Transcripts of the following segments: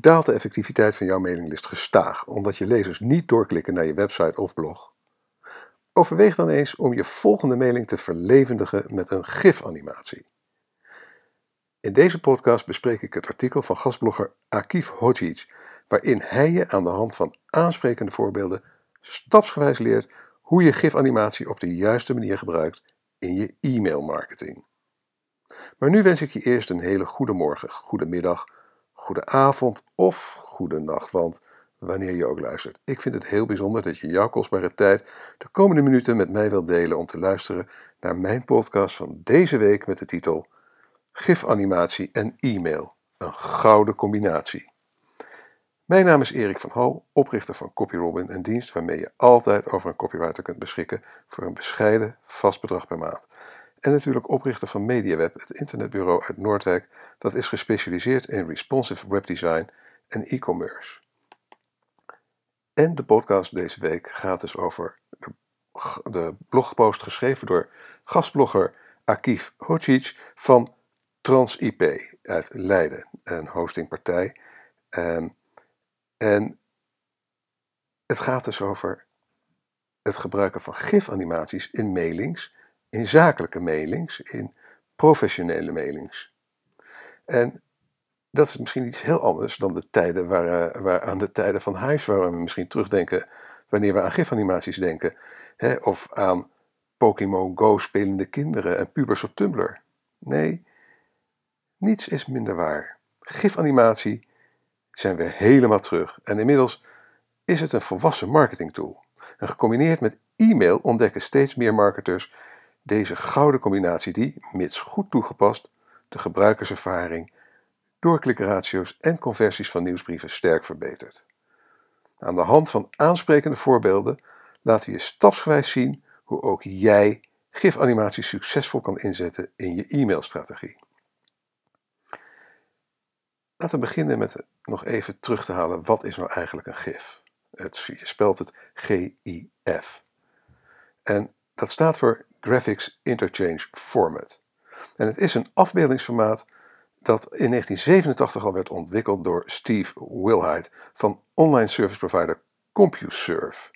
daalt de effectiviteit van jouw mailinglist gestaag, omdat je lezers niet doorklikken naar je website of blog. Overweeg dan eens om je volgende mailing te verlevendigen met een GIF-animatie. In deze podcast bespreek ik het artikel van gastblogger Akif Hodzic, waarin hij je aan de hand van aansprekende voorbeelden stapsgewijs leert hoe je GIF-animatie op de juiste manier gebruikt in je e-mailmarketing. Maar nu wens ik je eerst een hele goede morgen, goede middag, goede avond of goede nacht, want wanneer je ook luistert. Ik vind het heel bijzonder dat je jouw kostbare tijd de komende minuten met mij wilt delen om te luisteren naar mijn podcast van deze week met de titel GIF-animatie en e-mail, een gouden combinatie. Mijn naam is Erik van Hal, oprichter van CopyRobin, een dienst waarmee je altijd over een copywriter kunt beschikken voor een bescheiden vast bedrag per maand. En natuurlijk oprichter van MediaWeb, het internetbureau uit Noordwijk dat is gespecialiseerd in responsive webdesign en e-commerce. En de podcast deze week gaat dus over de, blogpost geschreven door gastblogger Akif Hocic van TransIP uit Leiden, een hostingpartij. En, en het gaat dus over het gebruiken van GIF-animaties in mailings, in zakelijke mailings, in professionele mailings. En dat is misschien iets heel anders dan de tijden waar, waar aan de tijden van Hives, waar we misschien terugdenken wanneer we aan GIF-animaties denken. Hè, of aan Pokémon Go spelende kinderen en pubers op Tumblr. Nee, niets is minder waar. GIF-animatie zijn we helemaal terug. En inmiddels is het een volwassen marketingtool. En gecombineerd met e-mail ontdekken steeds meer marketers deze gouden combinatie die, mits goed toegepast, de gebruikerservaring, doorklikratio's en conversies van nieuwsbrieven sterk verbetert. Aan de hand van aansprekende voorbeelden laten we je stapsgewijs zien hoe ook jij GIF-animaties succesvol kan inzetten in je e-mailstrategie. Laten we beginnen met nog even terug te halen, wat is nou eigenlijk een GIF? Het, je spelt het G-I-F. En dat staat voor Graphics Interchange Format. En het is een afbeeldingsformaat dat in 1987 al werd ontwikkeld door Steve Wilhite van online service provider CompuServe.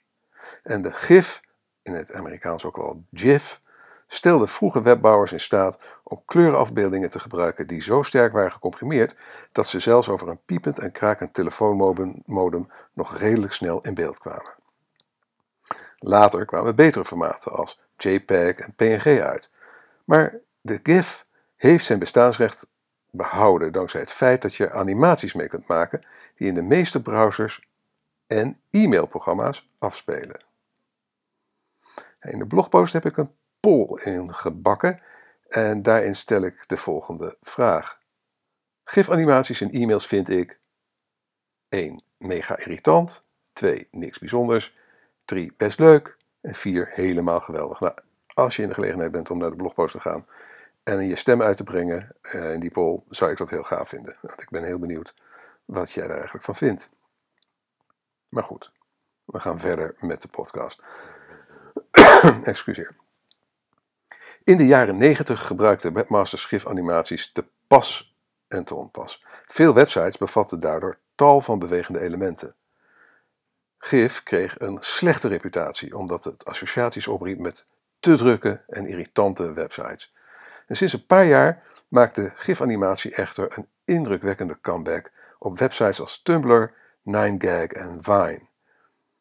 En de GIF, in het Amerikaans ook wel GIF, stelde vroege webbouwers in staat om kleurenafbeeldingen te gebruiken die zo sterk waren gecomprimeerd dat ze zelfs over een piepend en krakend telefoonmodem nog redelijk snel in beeld kwamen. Later kwamen betere formaten als JPEG en PNG uit. Maar de GIF heeft zijn bestaansrecht behouden dankzij het feit dat je animaties mee kunt maken die in de meeste browsers en e-mailprogramma's afspelen. In de blogpost heb ik een poll ingebakken en daarin stel ik de volgende vraag. GIF-animaties in e-mails vind ik 1. Mega irritant 2. Niks bijzonders 3. Best leuk en 4. Helemaal geweldig. Nou, als je in de gelegenheid bent om naar de blogpost te gaan en je stem uit te brengen uh, in die poll, zou ik dat heel gaaf vinden. Want ik ben heel benieuwd wat jij er eigenlijk van vindt. Maar goed, we gaan verder met de podcast. Excuseer. In de jaren 90 gebruikten webmasters GIF-animaties te pas en te onpas. Veel websites bevatten daardoor tal van bewegende elementen. GIF kreeg een slechte reputatie omdat het associaties opriep met te drukke en irritante websites. En sinds een paar jaar maakt de GIF-animatie echter een indrukwekkende comeback op websites als Tumblr, 9gag en Vine.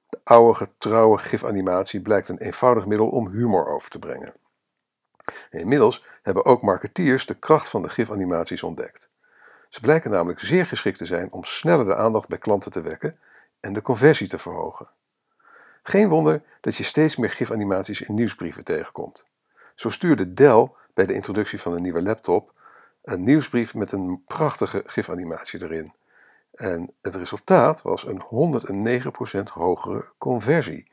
De oude getrouwe GIF-animatie blijkt een eenvoudig middel om humor over te brengen. inmiddels hebben ook marketeers de kracht van de GIF-animaties ontdekt. Ze blijken namelijk zeer geschikt te zijn om sneller de aandacht bij klanten te wekken en de conversie te verhogen. Geen wonder dat je steeds meer GIF-animaties in nieuwsbrieven tegenkomt. Zo stuurde Dell bij de introductie van een nieuwe laptop een nieuwsbrief met een prachtige GIF-animatie erin. En het resultaat was een 109% hogere conversie.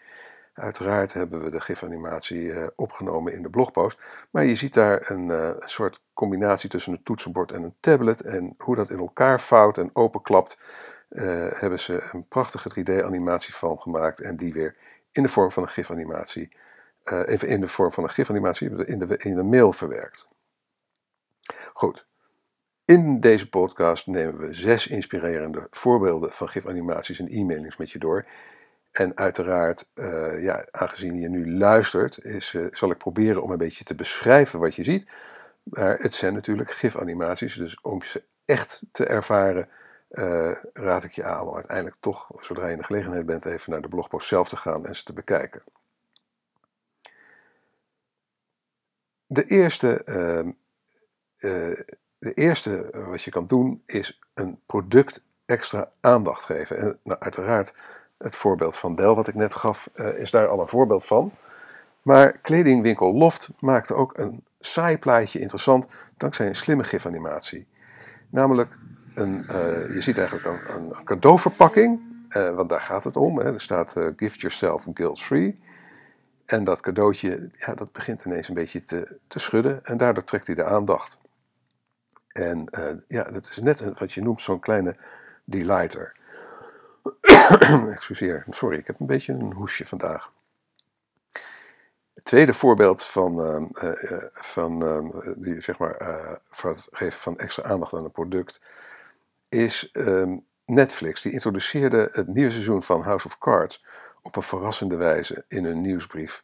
Uiteraard hebben we de GIF-animatie eh, opgenomen in de blogpost, maar je ziet daar een, uh, soort combinatie tussen een toetsenbord en een tablet en hoe dat in elkaar vouwt en openklapt, uh, hebben ze een prachtige 3D-animatie van gemaakt en die weer in de vorm van een GIF-animatie uh, even in de vorm van een GIF-animatie in de, in de mail verwerkt. Goed. In deze podcast nemen we zes inspirerende voorbeelden van gifanimaties en e-mailings met je door. En uiteraard, uh, ja, aangezien je nu luistert, is, zal ik proberen om een beetje te beschrijven wat je ziet. Maar het zijn natuurlijk gifanimaties, dus om ze echt te ervaren, uh, raad ik je aan om uiteindelijk toch, zodra je in de gelegenheid bent, even naar de blogpost zelf te gaan en ze te bekijken. De eerste, uh, uh, de eerste wat je kan doen is een product extra aandacht geven. En nou, uiteraard, het voorbeeld van Dell wat ik net gaf, uh, is daar al een voorbeeld van. Maar kledingwinkel Loft maakte ook een saai plaatje interessant dankzij een slimme gifanimatie. Namelijk, een, uh, je ziet eigenlijk een, een cadeauverpakking, uh, want daar gaat het om. Hè. Er staat uh, Gift Yourself Guilt Free. En dat cadeautje, ja, dat begint ineens een beetje te, te schudden en daardoor trekt hij de aandacht. En ja, dat is net wat je noemt zo'n kleine delighter. Excuseer, sorry, ik heb een beetje een hoesje vandaag. Het tweede voorbeeld van, uh, van uh, die, zeg maar, voor het geven van extra aandacht aan een product is ehm, Netflix. Die introduceerde het nieuwe seizoen van House of Cards op een verrassende wijze in een nieuwsbrief.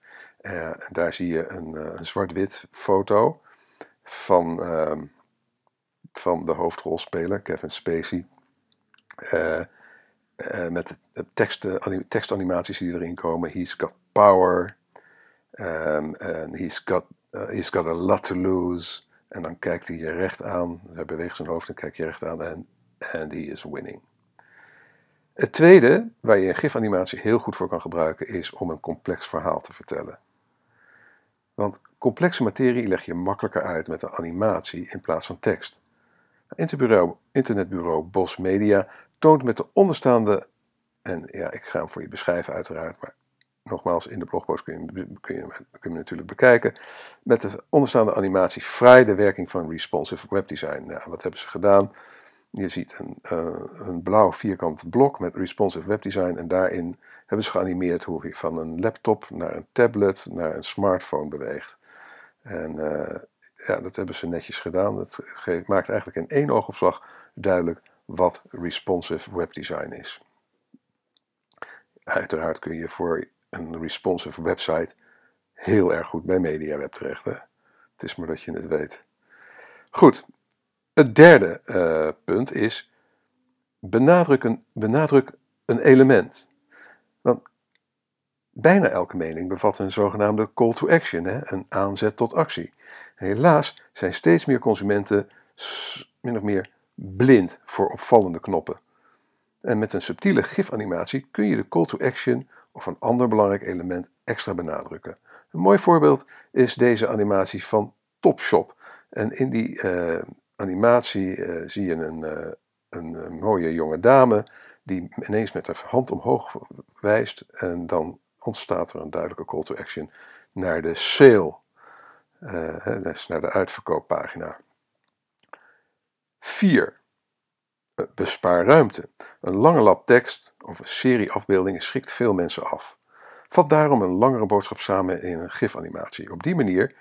daar zie je een, een zwart-wit foto van, ehm, van de hoofdrolspeler Kevin Spacey. met tekst, tekstanimaties die erin komen. He's got power. Um, and he's got, uh, he's got a lot to lose. En dan kijkt hij je recht aan. Hij beweegt zijn hoofd en kijkt je recht aan. En and he is winning. Het tweede, waar je een gifanimatie heel goed voor kan gebruiken, is om een complex verhaal te vertellen. Want complexe materie leg je makkelijker uit met een animatie in plaats van tekst. Internetbureau, Bos Media toont met de onderstaande, en ja, ik ga hem voor je beschrijven uiteraard, maar nogmaals, in de blogpost kun je, kun, je, kun je natuurlijk bekijken. Met de onderstaande animatie vrij de werking van responsive webdesign. Nou, wat hebben ze gedaan? Je ziet een, uh, een blauw vierkant blok met responsive webdesign. En daarin hebben ze geanimeerd hoe je van een laptop naar een tablet naar een smartphone beweegt. En uh, ja, dat hebben ze netjes gedaan. Dat maakt eigenlijk in één oogopslag duidelijk wat responsive webdesign is. Uiteraard kun je voor een responsive website heel erg goed bij MediaWeb terecht. Het is maar dat je het weet. Goed, het derde uh, punt is benadruk een, benadruk een element. Want bijna elke mening bevat een zogenaamde call to action, hè? een aanzet tot actie. helaas zijn steeds meer consumenten min of meer blind voor opvallende knoppen. En met een subtiele gifanimatie kun je de call to action of een ander belangrijk element extra benadrukken. Een mooi voorbeeld is deze animatie van Topshop. En in die uh, animatie uh, zie je een, uh, een, mooie jonge dame die ineens met haar hand omhoog wijst en dan ontstaat er een duidelijke call to action naar de sale, dus naar de uitverkooppagina. 4. Bespaar ruimte. Een lange lap tekst of een serie afbeeldingen schrikt veel mensen af. Vat daarom een langere boodschap samen in een gifanimatie. Op die manier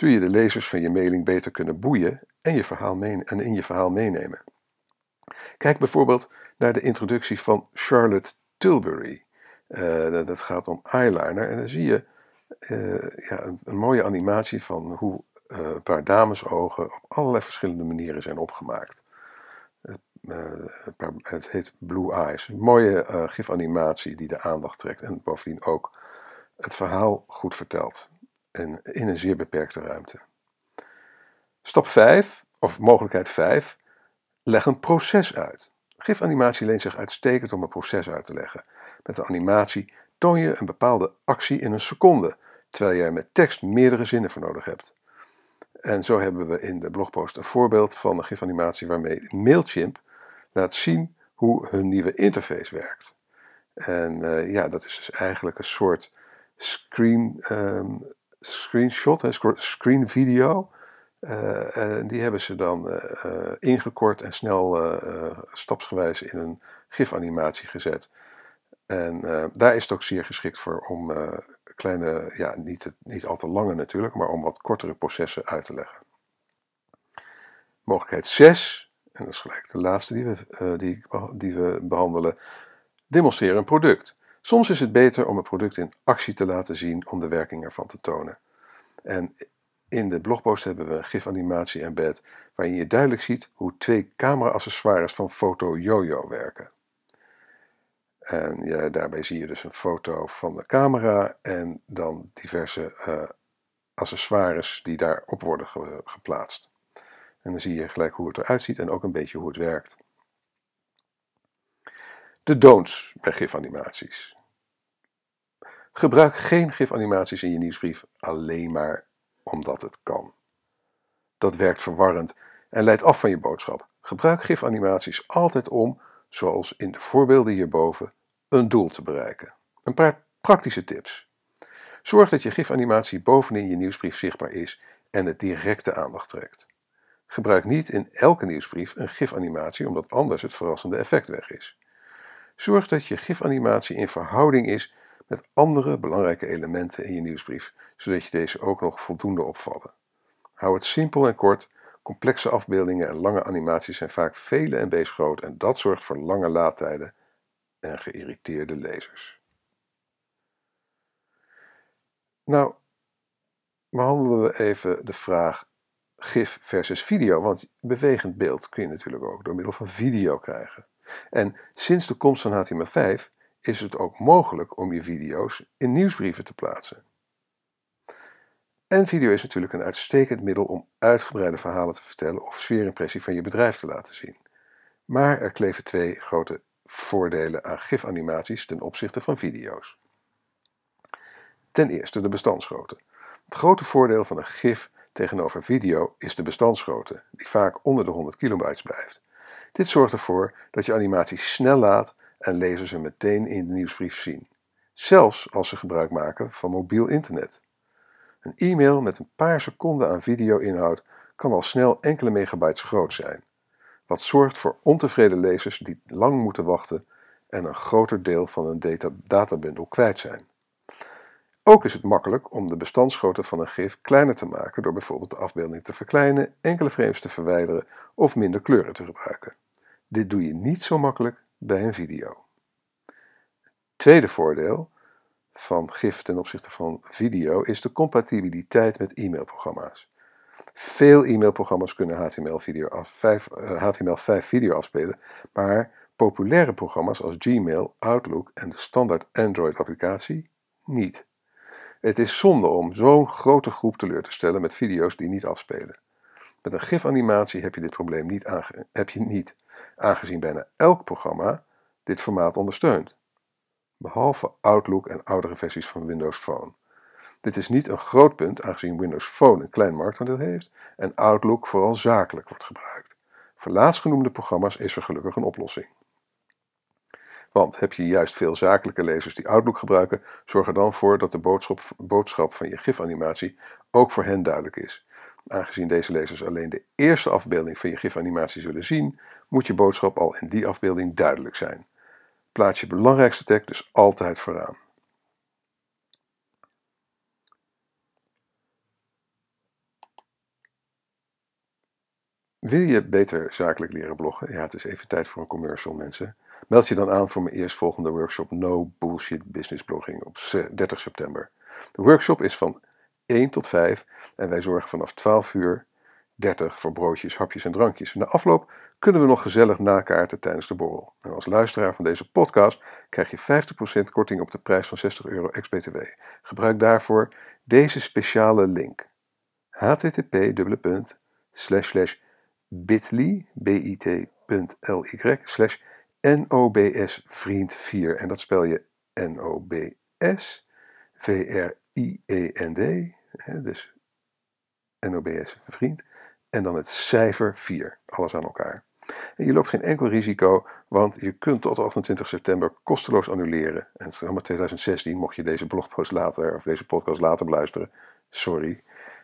zul je de lezers van je mailing beter kunnen boeien en, je verhaal en in je verhaal meenemen. Kijk bijvoorbeeld naar de introductie van Charlotte Tilbury. Uh, dat gaat om eyeliner en dan zie je uh, ja, een, een, mooie animatie van hoe uh, een paar damesogen op allerlei verschillende manieren zijn opgemaakt. Het heet Blue Eyes. Een mooie gifanimatie die de aandacht trekt en bovendien ook het verhaal goed vertelt. En in een zeer beperkte ruimte. Stap 5, of mogelijkheid 5, leg een proces uit. Gifanimatie leent zich uitstekend om een proces uit te leggen. Met een animatie toon je een bepaalde actie in een seconde, terwijl je er met tekst meerdere zinnen voor nodig hebt. En zo hebben we in de blogpost een voorbeeld van een gifanimatie waarmee Mailchimp laat zien hoe hun nieuwe interface werkt. En uh, ja, dat is dus eigenlijk een soort screen, um, screenshot, hè, screen video. Uh, en die hebben ze dan uh, ingekort en snel stapsgewijs in een gifanimatie gezet. En daar is het ook zeer geschikt voor om kleine, ja, niet, niet al te lange natuurlijk, maar om wat kortere processen uit te leggen. Mogelijkheid 6, en dat is gelijk de laatste die we, die, die we behandelen, demonstreer een product. Soms is het beter om een product in actie te laten zien om de werking ervan te tonen. En in de blogpost hebben we een gifanimatie embed waarin je duidelijk ziet hoe twee camera-accessoires van Foto Jojo werken. En ja, daarbij zie je dus een foto van de camera en dan diverse uh, accessoires die daarop worden geplaatst. En dan zie je gelijk hoe het eruit ziet en ook een beetje hoe het werkt. De don'ts bij gifanimaties. Gebruik geen gifanimaties in je nieuwsbrief alleen maar omdat het kan. Dat werkt verwarrend en leidt af van je boodschap. Gebruik gifanimaties altijd om, zoals in de voorbeelden hierboven, een doel te bereiken. Een paar praktische tips. Zorg dat je gifanimatie bovenin je nieuwsbrief zichtbaar is en het directe aandacht trekt. Gebruik niet in elke nieuwsbrief een gifanimatie omdat anders het verrassende effect weg is. Zorg dat je gifanimatie in verhouding is met andere belangrijke elementen in je nieuwsbrief, zodat je deze ook nog voldoende opvallen. Hou het simpel en kort. Complexe afbeeldingen en lange animaties zijn vaak vele MB's groot en dat zorgt voor lange laadtijden en geïrriteerde lezers. Nou, behandelen we even de vraag GIF versus video, want bewegend beeld kun je natuurlijk ook door middel van video krijgen. En sinds de komst van HTML5 is het ook mogelijk om je video's in nieuwsbrieven te plaatsen. En video is natuurlijk een uitstekend middel om uitgebreide verhalen te vertellen of sfeerimpressie van je bedrijf te laten zien. Maar er kleven twee grote voordelen aan GIF-animaties ten opzichte van video's. Ten eerste de bestandsgrootte. Het grote voordeel van een GIF tegenover video is de bestandsgrootte, die vaak onder de 100 kilobytes blijft. Dit zorgt ervoor dat je animatie snel laat en lezers hem meteen in de nieuwsbrief zien, zelfs als ze gebruik maken van mobiel internet. Een e-mail met een paar seconden aan video-inhoud kan al snel enkele megabytes groot zijn, wat zorgt voor ontevreden lezers die lang moeten wachten en een groter deel van hun data databundel kwijt zijn. Ook is het makkelijk om de bestandsgrootte van een gif kleiner te maken door bijvoorbeeld de afbeelding te verkleinen, enkele frames te verwijderen of minder kleuren te gebruiken. Dit doe je niet zo makkelijk bij een video. Tweede voordeel van GIF ten opzichte van video is de compatibiliteit met e-mailprogramma's. Veel e-mailprogramma's kunnen HTML5, HTML5 video afspelen, maar populaire programma's als Gmail, Outlook en de standaard Android-applicatie niet. Het is zonde om zo'n grote groep teleur te stellen met video's die niet afspelen. Met een GIF-animatie heb je dit probleem niet, je niet, aangezien bijna elk programma dit formaat ondersteunt. Behalve Outlook en oudere versies van Windows Phone. Dit is niet een groot punt, aangezien Windows Phone een klein marktaandeel heeft en Outlook vooral zakelijk wordt gebruikt. Voor laatstgenoemde programma's is er gelukkig een oplossing. Want heb je juist veel zakelijke lezers die Outlook gebruiken, zorg er dan voor dat de boodschap, boodschap van je GIF-animatie ook voor hen duidelijk is. Aangezien deze lezers alleen de eerste afbeelding van je GIF-animatie zullen zien, moet je boodschap al in die afbeelding duidelijk zijn. Plaats je belangrijkste tekst dus altijd vooraan. Wil je beter zakelijk leren bloggen? Ja, het is even tijd voor een commercial, mensen. Meld je dan aan voor mijn eerstvolgende workshop No Bullshit Business Blogging op 30 september. De workshop is van 1 tot 5 en wij zorgen vanaf 12 uur 30 voor broodjes, hapjes en drankjes. Na afloop kunnen we nog gezellig nakaarten tijdens de borrel. En als luisteraar van deze podcast krijg je 50% korting op de prijs van 60 euro ex-BTW. Gebruik daarvoor deze speciale link. http bit.ly slash NOBS vriend 4. En dat spel je N-O-B-S V-R-I-E-N-D. Dus NOBS vriend. En dan het cijfer 4. Alles aan elkaar. En je loopt geen enkel risico, want je kunt tot 28 september kosteloos annuleren. En het is allemaal 2016, mocht je deze blogpost later, of deze podcast later beluisteren. Sorry.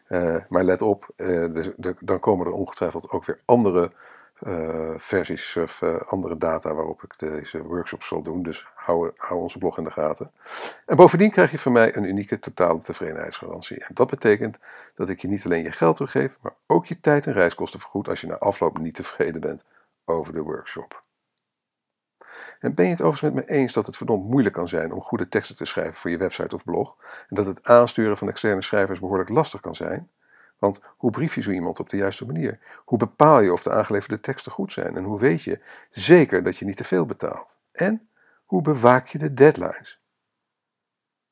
Uh, maar let op, uh, de, de, dan komen er ongetwijfeld ook weer andere versies of uh, andere data waarop ik deze workshops zal doen. Dus hou, hou, onze blog in de gaten. En bovendien krijg je van mij een unieke totale tevredenheidsgarantie. En dat betekent dat ik je niet alleen je geld teruggeef, maar ook je tijd en reiskosten vergoed als je na afloop niet tevreden bent over de workshop. En ben je het overigens met me eens dat het verdomd moeilijk kan zijn om goede teksten te schrijven voor je website of blog? En dat het aansturen van externe schrijvers behoorlijk lastig kan zijn? Want hoe brief je zo iemand op de juiste manier? Hoe bepaal je of de aangeleverde teksten goed zijn? En hoe weet je zeker dat je niet te veel betaalt? En hoe bewaak je de deadlines?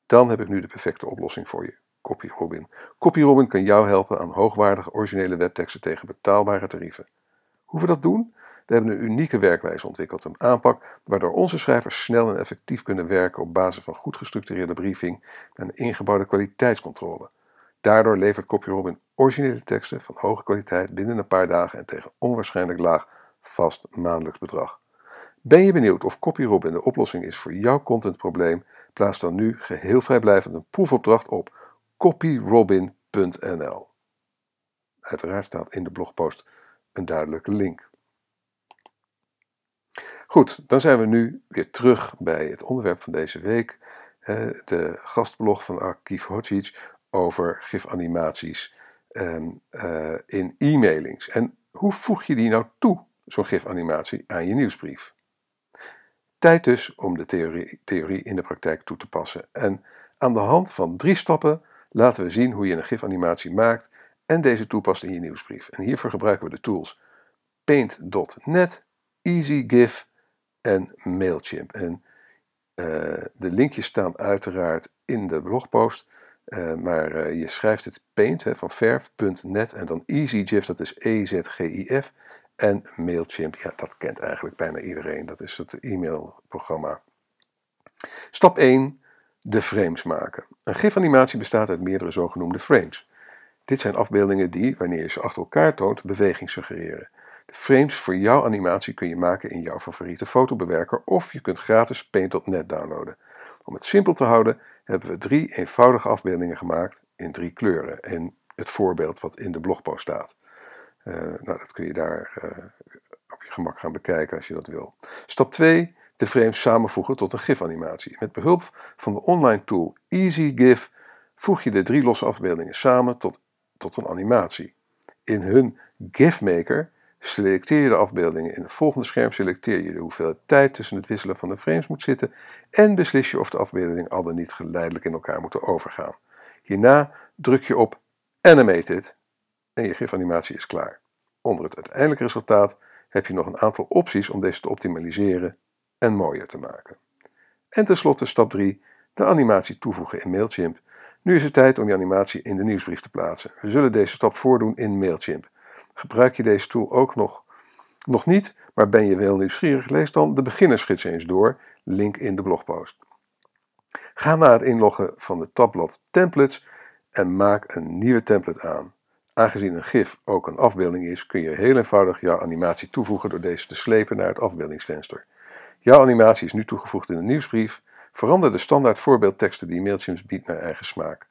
Dan heb ik nu de perfecte oplossing voor je. CopyRobin. CopyRobin kan jou helpen aan hoogwaardige originele webteksten tegen betaalbare tarieven. Hoe we dat doen? We hebben een unieke werkwijze ontwikkeld, een aanpak waardoor onze schrijvers snel en effectief kunnen werken op basis van goed gestructureerde briefing en ingebouwde kwaliteitscontrole. Daardoor levert CopyRobin originele teksten van hoge kwaliteit binnen een paar dagen en tegen onwaarschijnlijk laag vast maandelijks bedrag. Ben je benieuwd of CopyRobin de oplossing is voor jouw contentprobleem? Plaats dan nu geheel vrijblijvend een proefopdracht op copyrobin.nl. Uiteraard staat in de blogpost een duidelijke link. Goed, dan zijn we nu weer terug bij het onderwerp van deze week. De gastblog van Arkief Hodzic over gifanimaties um, uh, in e-mailings. En hoe voeg je die nou toe, zo'n gifanimatie, aan je nieuwsbrief? Tijd dus om de theorie, theorie in de praktijk toe te passen. En aan de hand van drie stappen laten we zien hoe je een gifanimatie maakt en deze toepast in je nieuwsbrief. En hiervoor gebruiken we de tools Paint.net, EasyGIF en Mailchimp. En uh, de linkjes staan uiteraard in de blogpost. Uh, maar uh, je schrijft het paint hè, van verf.net en dan EasyGIF, dat is E-Z-G-I-F. En Mailchimp, ja, dat kent eigenlijk bijna iedereen. Dat is het e-mailprogramma. Stap 1. De frames maken. Een gifanimatie bestaat uit meerdere zogenoemde frames. Dit zijn afbeeldingen die, wanneer je ze achter elkaar toont, beweging suggereren. De frames voor jouw animatie kun je maken in jouw favoriete fotobewerker of je kunt gratis Paint.net downloaden. Om het simpel te houden hebben we drie eenvoudige afbeeldingen gemaakt in drie kleuren en het voorbeeld wat in de blogpost staat. Uh, nou, dat kun je daar uh, op je gemak gaan bekijken als je dat wil. Stap 2. De frames samenvoegen tot een GIF-animatie. Met behulp van de online tool EasyGIF voeg je de drie losse afbeeldingen samen tot, tot een animatie. In hun GIF-maker Selecteer je de afbeeldingen in het volgende scherm, selecteer je de hoeveelheid tijd tussen het wisselen van de frames moet zitten en beslis je of de afbeeldingen al dan niet geleidelijk in elkaar moeten overgaan. Hierna druk je op Animated en je gifanimatie is klaar. Onder het uiteindelijke resultaat heb je nog een aantal opties om deze te optimaliseren en mooier te maken. En tenslotte stap 3, de animatie toevoegen in Mailchimp. Nu is het tijd om je animatie in de nieuwsbrief te plaatsen. We zullen deze stap voordoen in Mailchimp. Gebruik je deze tool ook nog? Nog niet, maar ben je wel nieuwsgierig? Lees dan de beginnersgids eens door, link in de blogpost. Ga naar het inloggen van de tabblad Templates en maak een nieuwe template aan. Aangezien een GIF ook een afbeelding is, kun je heel eenvoudig jouw animatie toevoegen door deze te slepen naar het afbeeldingsvenster. Jouw animatie is nu toegevoegd in de nieuwsbrief. Verander de standaard voorbeeldteksten die Mailchimp biedt naar eigen smaak.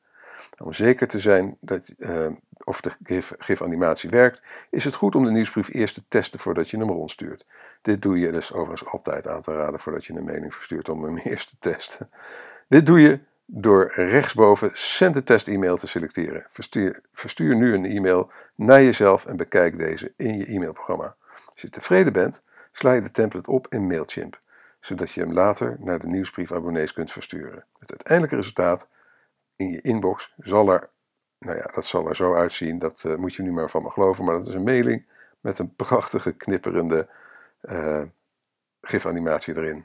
Om zeker te zijn dat, uh, of de GIF-animatie werkt, is het goed om de nieuwsbrief eerst te testen voordat je hem rondstuurt. Dit doe je dus overigens altijd aan te raden voordat je een mailing verstuurt om hem eerst te testen. Dit doe je door rechtsboven Send a test e-mail te selecteren. Verstuur, verstuur nu een e-mail naar jezelf en bekijk deze in je e-mailprogramma. Als je tevreden bent, sla je de template op in Mailchimp, zodat je hem later naar de nieuwsbriefabonnees kunt versturen. Het uiteindelijke resultaat in je inbox zal er, nou ja, dat zal er zo uitzien, dat uh, moet je nu maar van me geloven, maar dat is een mailing met een prachtige knipperende uh, gifanimatie erin.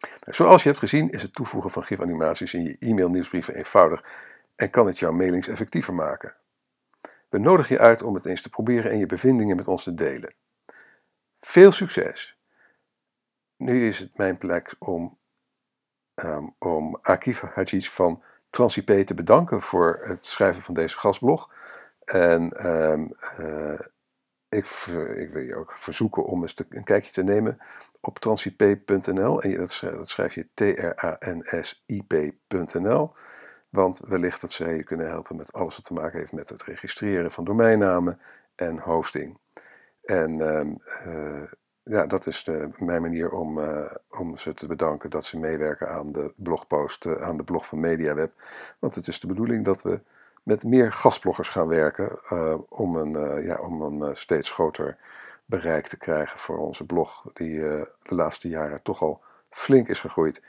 Nou, zoals je hebt gezien is het toevoegen van gifanimaties in je e-mail nieuwsbrieven eenvoudig en kan het jouw mailings effectiever maken. We nodigen je uit om het eens te proberen en je bevindingen met ons te delen. Veel succes! Nu is het mijn plek om um, om Akif van TransIP te bedanken voor het schrijven van deze gastblog. En um, uh, ik, ik, wil je ook verzoeken om eens een kijkje te nemen op transip.nl. En dat, dat schrijf je T-R-A-N-S-I-P.nl. Want wellicht dat zij je kunnen helpen met alles wat te maken heeft met het registreren van domeinnamen en hosting. En ehm, ja, dat is mijn manier om, om ze te bedanken dat ze meewerken aan de blogpost, aan de blog van MediaWeb. Want het is de bedoeling dat we met meer gastbloggers gaan werken om een, ja, om een steeds groter bereik te krijgen voor onze blog, die de laatste jaren toch al flink is gegroeid.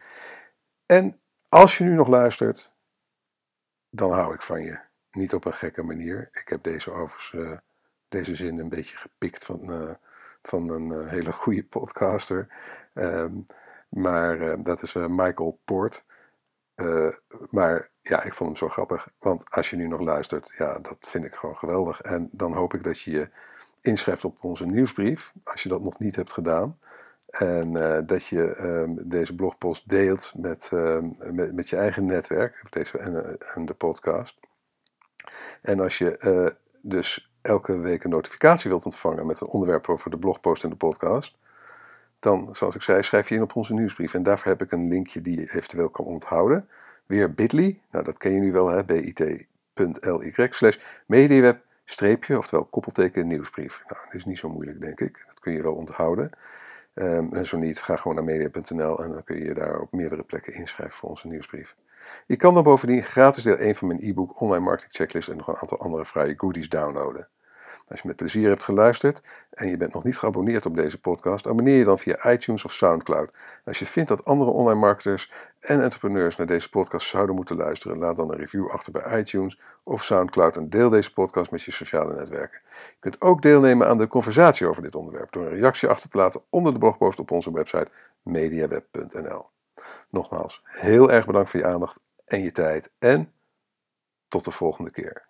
En als je nu nog luistert, dan hou ik van je. Niet op een gekke manier. Ik heb deze overigens, deze zin een beetje gepikt van, van een uh, hele goede podcaster. Um, maar dat is Michael Poort. maar ja, ik vond hem zo grappig. Want als je nu nog luistert, ja, dat vind ik gewoon geweldig. En dan hoop ik dat je je inschrijft op onze nieuwsbrief. Als je dat nog niet hebt gedaan. En dat je um, deze blogpost deelt met, um, met, met, je eigen netwerk, deze, en, en, de podcast. En als je dus elke week een notificatie wilt ontvangen met een onderwerp over de blogpost en de podcast, dan, zoals ik zei, schrijf je in op onze nieuwsbrief. En daarvoor heb ik een linkje die je eventueel kan onthouden. Weer bit.ly, nou dat ken je nu wel, hè, bit.ly slash mediaweb streepje, oftewel koppelteken nieuwsbrief. Nou, dat is niet zo moeilijk, denk ik. Dat kun je wel onthouden. Um, en zo niet, ga gewoon naar media.nl en dan kun je je daar op meerdere plekken inschrijven voor onze nieuwsbrief. Je kan dan bovendien gratis deel 1 van mijn e-book Online Marketing Checklist en nog een aantal andere vrije goodies downloaden. Als je met plezier hebt geluisterd en je bent nog niet geabonneerd op deze podcast, abonneer je dan via iTunes of SoundCloud. Als je vindt dat andere online marketers en entrepreneurs naar deze podcast zouden moeten luisteren, laat dan een review achter bij iTunes of SoundCloud en deel deze podcast met je sociale netwerken. Je kunt ook deelnemen aan de conversatie over dit onderwerp door een reactie achter te laten onder de blogpost op onze website mediaweb.nl. Nogmaals, heel erg bedankt voor je aandacht en je tijd en tot de volgende keer.